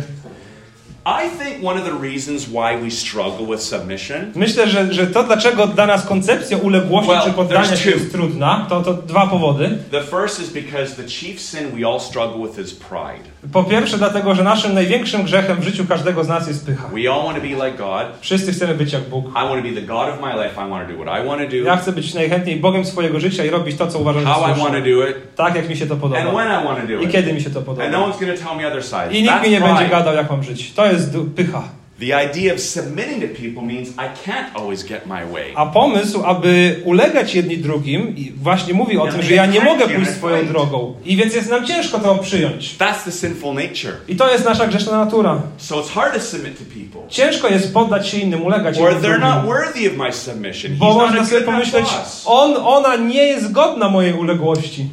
I think one of the reasons why we struggle with submission Myślę, że, że to, dlaczego dla nas koncepcja uległości Well, czy poddania się two. jest trudna, to, to dwa powody. The first is because the chief sin we all struggle with is pride. Po pierwsze, dlatego, że naszym największym grzechem w życiu każdego z nas jest pycha. We all want to be like God. Wszyscy chcemy być jak Bóg. I want to be the God of my life. I want to do what I want to Ja do, chcę być najchętniej Bogiem swojego życia i robić to, co uważam za how I want to słuszne. do it, Tak, jak mi się to and podoba. when I want to do I it. kiedy mi się to And no podoba. one's going to tell me other side. I nikt That's mi nie będzie pride. gadał, jak mam żyć. To jest du- pycha. The idea of submitting to people means I can't always get my way. A pomysł, aby ulegać jedni drugim, właśnie mówi o tym, że ja nie mogę pójść swoją drogą. I więc jest nam ciężko to przyjąć. That's the sinful nature. I to jest nasza grzeszna natura. So it's hard to submit to people. Ciężko jest poddać się innym, ulegać Or jednym they're not worthy of my submission. He's Bo not można sobie pomyśleć, on, ona nie jest godna mojej uległości.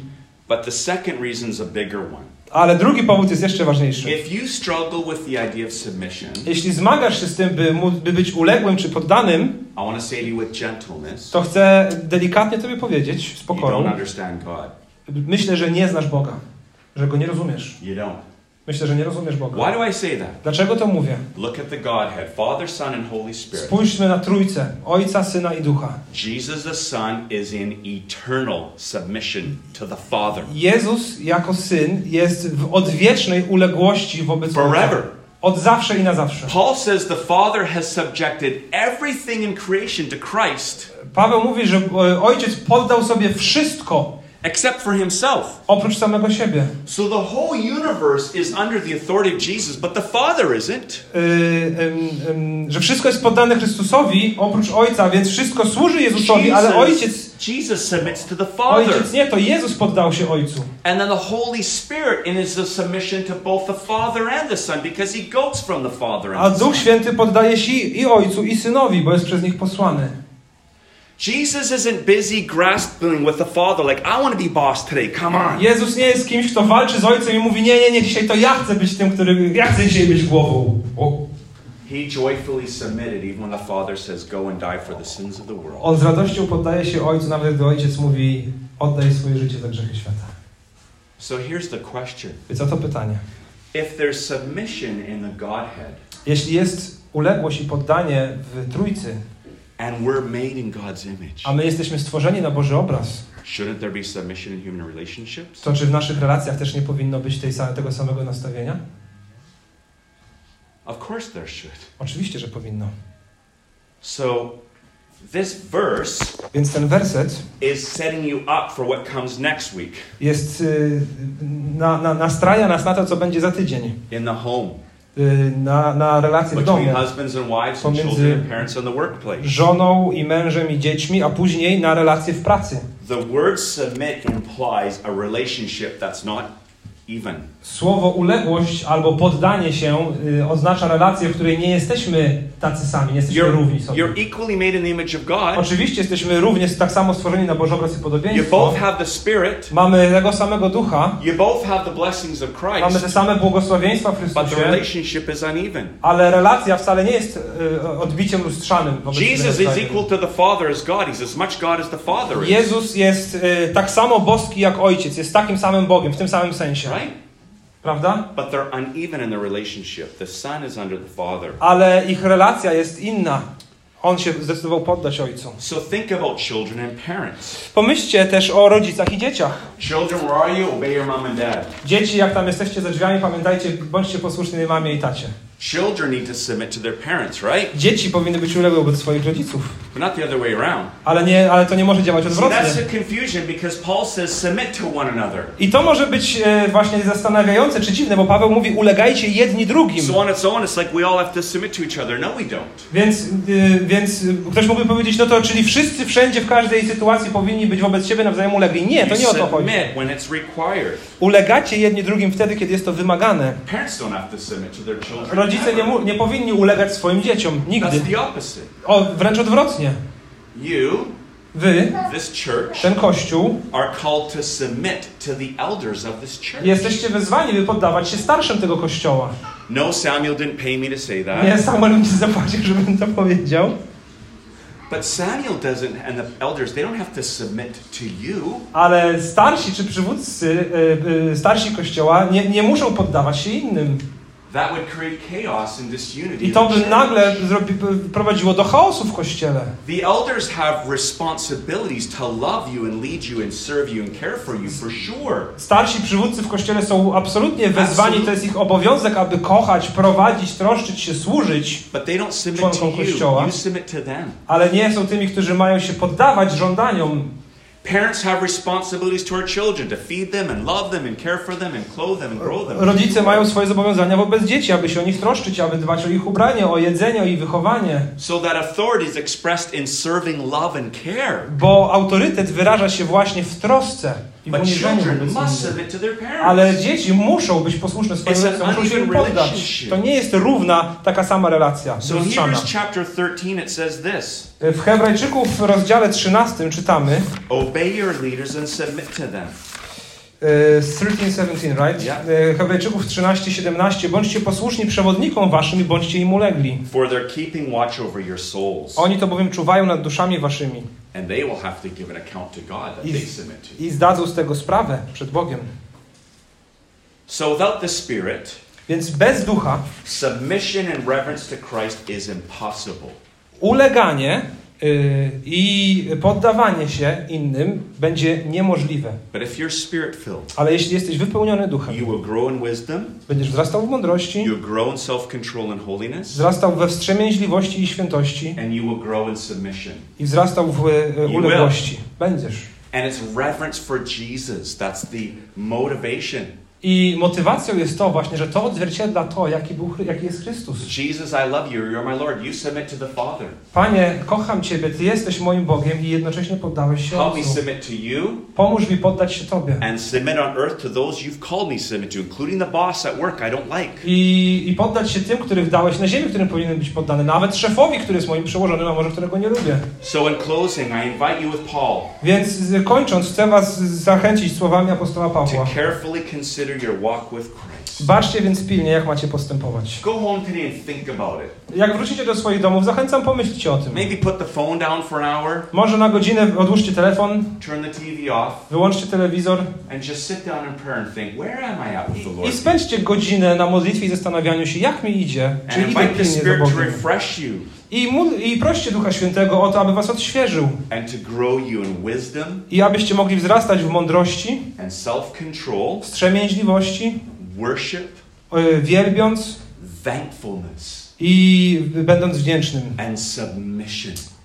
But the second reason is a bigger one. Ale drugi powód jest jeszcze ważniejszy. Jeśli zmagasz się z tym, by, by być uległym czy poddanym, to chcę delikatnie tobie powiedzieć, z pokorą, myślę, że nie znasz Boga, że Go nie rozumiesz. You don't. Myślę, że nie rozumiesz Why Boga. do I say that? Dlaczego to mówię? Look at the Godhead Father, Son, and Holy Spirit. Spójrzmy na Trójcę, Ojca, Syna i Ducha. Jesus the Son is in eternal submission to the Father. Jezus jako Syn jest w odwiecznej uległości wobec Forever. Ojca. Od zawsze i na zawsze. Paul says the Father has subjected everything in creation to Christ Paweł mówi, że e, Ojciec poddał sobie wszystko except for himself. oprócz samego siebie. So the whole universe is under the authority of Jesus, but the Father isn't. Yy, ym, ym, że wszystko jest poddane Chrystusowi oprócz Ojca, więc wszystko służy Jezusowi, ale Ojciec, Jesus submits to the Father. Ojciec nie, to Jezus poddał się Ojcu. And then the Holy Spirit in his submission to both the Father and the Son because he goes from the Father A and the Son. Duch Święty poddaje się i Ojcu, i Synowi, bo jest przez nich posłany. Jesus isn't busy grasping with the Father like, I want to be boss today, come on. Jezus nie jest kimś, kto walczy z Ojcem i mówi, nie, nie, nie, dzisiaj to ja chcę być tym, który, ja chcę dzisiaj być głową. O. He joyfully submitted even when the Father says, Go and die for the sins of the world. On z radością poddaje się Ojcu, nawet gdy Ojciec mówi, oddaj swoje życie za grzechy świata. So here's the question Więc oto pytanie. If there's submission in the Godhead Jeśli jest uległość i poddanie w Trójcy, and we're made in God's image, a my jesteśmy stworzeni na Boży obraz, shouldn't there be submission in human relationships? to czy w naszych relacjach też nie powinno być tej, tego samego nastawienia? Of course there should. Oczywiście, że powinno. So this verse Więc ten werset is setting you up for what comes next week jest, y, na, na, nastraja nas na to, co będzie za tydzień. in the home na, na relacje w domu. Pomiędzy. Żoną i mężem i dziećmi, a później na relacje w pracy. The word submit implies a relationship that's not even. Słowo uległość albo poddanie się y, oznacza relację, w której nie jesteśmy tacy sami, nie jesteśmy You're, równi sobie. you're equally made in the image of God. Oczywiście jesteśmy również tak samo stworzeni na Boży obraz i You podobieństwo. both have the Spirit. Mamy tego samego ducha, You both have the blessings of mamy te Christ. same błogosławieństwa w But the Chrystusie, relationship is uneven. ale relacja wcale nie jest y, odbiciem lustrzanym. Jesus is nawzajem. equal to the Father as God. He's as much God as the Father is. Jezus jest y, tak samo boski jak Ojciec, jest takim samym Bogiem, w tym samym sensie. Right? Prawda? But they're uneven in their relationship. The Son is under the Father. Ale ich relacja jest inna. On się zdecydował poddać Ojcu. So think about children and parents. Pomyślcie też o rodzicach i dzieciach. Children, where are you? Obey your mom and dad. Dzieci, jak tam jesteście za drzwiami, pamiętajcie, bądźcie posłuszni mamie i tacie. Children need to submit to their parents, right? Dzieci powinny być uległe wobec swoich rodziców. But not the other way around. Ale, nie, ale to nie może działać odwrotnie. that's the confusion because Paul says submit to one another. I to może być e, właśnie zastanawiające czy dziwne, bo Paweł mówi ulegajcie jedni drugim. So on its own, it's like we all have to submit to each other. No, we don't. Więc, y, więc ktoś mógłby powiedzieć, no to czyli wszyscy wszędzie, w każdej sytuacji powinni być wobec siebie nawzajem ulegli. Nie, to nie o to chodzi. submit when it's required. Ulegacie jedni drugim wtedy, kiedy jest to wymagane. Parents don't have to submit to their children. Rodzice nie, nie powinni ulegać swoim dzieciom. Nigdy. O, wręcz odwrotnie. You, Wy, this church, ten kościół, are called to submit to the elders of this church. jesteście wezwani, by poddawać się starszym tego kościoła. No, Samuel didn't pay me to say that. Nie, Samuel mi zapłacił, żebym to powiedział. But Samuel doesn't, and the elders, they don't have to submit to you. Ale starsi czy przywódcy, y, y, starsi kościoła nie, nie muszą poddawać się innym. That would create chaos and disunity. I to by nagle zrobi, prowadziło do chaosu w kościele. The elders have responsibilities to love you and lead you and serve you and care for you for sure. Starsi przywódcy w kościele są absolutnie wezwani, to jest ich obowiązek, aby kochać, prowadzić, troszczyć się, służyć, But they don't submit Członkom to you. Kościoła. You submit to them. ale nie są tymi, którzy mają się poddawać żądaniom. Parents have responsibilities to our children to feed them and love them and care for them and clothe them and grow them. Rodzice mają swoje zobowiązania wobec dzieci, aby się o nich troszczyć, aby dbać o ich ubranie, o jedzenie, o ich wychowanie. So that authority is expressed in serving love and care. Bo autorytet wyraża się właśnie w trosce i But children must submit to their parents. Ale dzieci muszą być posłuszne swoim rodzicom, muszą się poddać. To nie jest równa taka sama relacja, So in. Hebrews chapter 13 it says this. W Hebrajczyków w rozdziale 13 czytamy Obey your leaders and submit to them. e, z 13-17, right? Yeah. E, Hebrajczyków 13-17 Bądźcie posłuszni przewodnikom waszym i bądźcie im ulegli. For they're keeping watch over your souls. Oni to bowiem czuwają nad duszami waszymi And they will have to give an account to God that I- they submit to. i zdadzą z tego sprawę przed Bogiem. So without the Spirit, Więc bez ducha submission and reverence to Christ is impossible. uleganie i poddawanie się innym będzie niemożliwe. But if you're spirit filled, Ale jeśli jesteś wypełniony duchem, you will grow in wisdom, będziesz wzrastał w mądrości, holiness, wzrastał we wstrzemięźliwości i świętości and you will grow in submission. i wzrastał w y, will. uległości. Będziesz. And it's reverence for Jesus. That's the motivation. I motywacją jest to właśnie, że to odzwierciedla to, jaki, był, jaki jest Chrystus. Jesus, I love you. You're my Lord. You submit to the Father. Panie, kocham Ciebie, Ty jesteś moim Bogiem i jednocześnie poddałeś się Help me Ojcu. submit to you Pomóż mi poddać się Tobie. and submit on earth to those you've called me to submit to, including the boss at work I don't like. I, I poddać się tym, których dałeś na ziemi, którym powinienem być poddany. Nawet szefowi, który jest moim przełożonym, a może którego nie lubię. So, in closing, I invite you with Paul Więc kończąc, chcę Was zachęcić słowami apostoła to Pawła. carefully consider your walk with Christ. Baczcie więc pilnie, jak macie postępować. Go home today and think about it. Jak wrócicie do swoich domów, zachęcam pomyślcie o tym. Maybe put the phone down for an hour, Może na godzinę odłóżcie telefon, turn the TV off, wyłączcie telewizor and just sit down in prayer and think, where am I at with the i Lord? spędźcie godzinę na modlitwie i zastanawianiu się, jak mi idzie, czy And idę pilnie za Spirit I, módl- I proście Ducha Świętego o to, aby was odświeżył wisdom i abyście mogli wzrastać w mądrości, wstrzemięźliwości, worship, y, wielbiąc i będąc wdzięcznym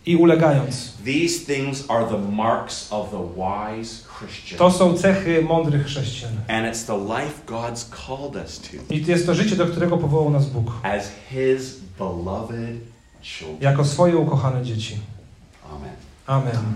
i ulegając. These things are the marks of the wise Christian. To są cechy mądrych chrześcijan. And it's the life God's called us to I to jest to życie, do którego powołał nas Bóg. as His beloved. Jako swoje ukochane dzieci. Amen. Amen.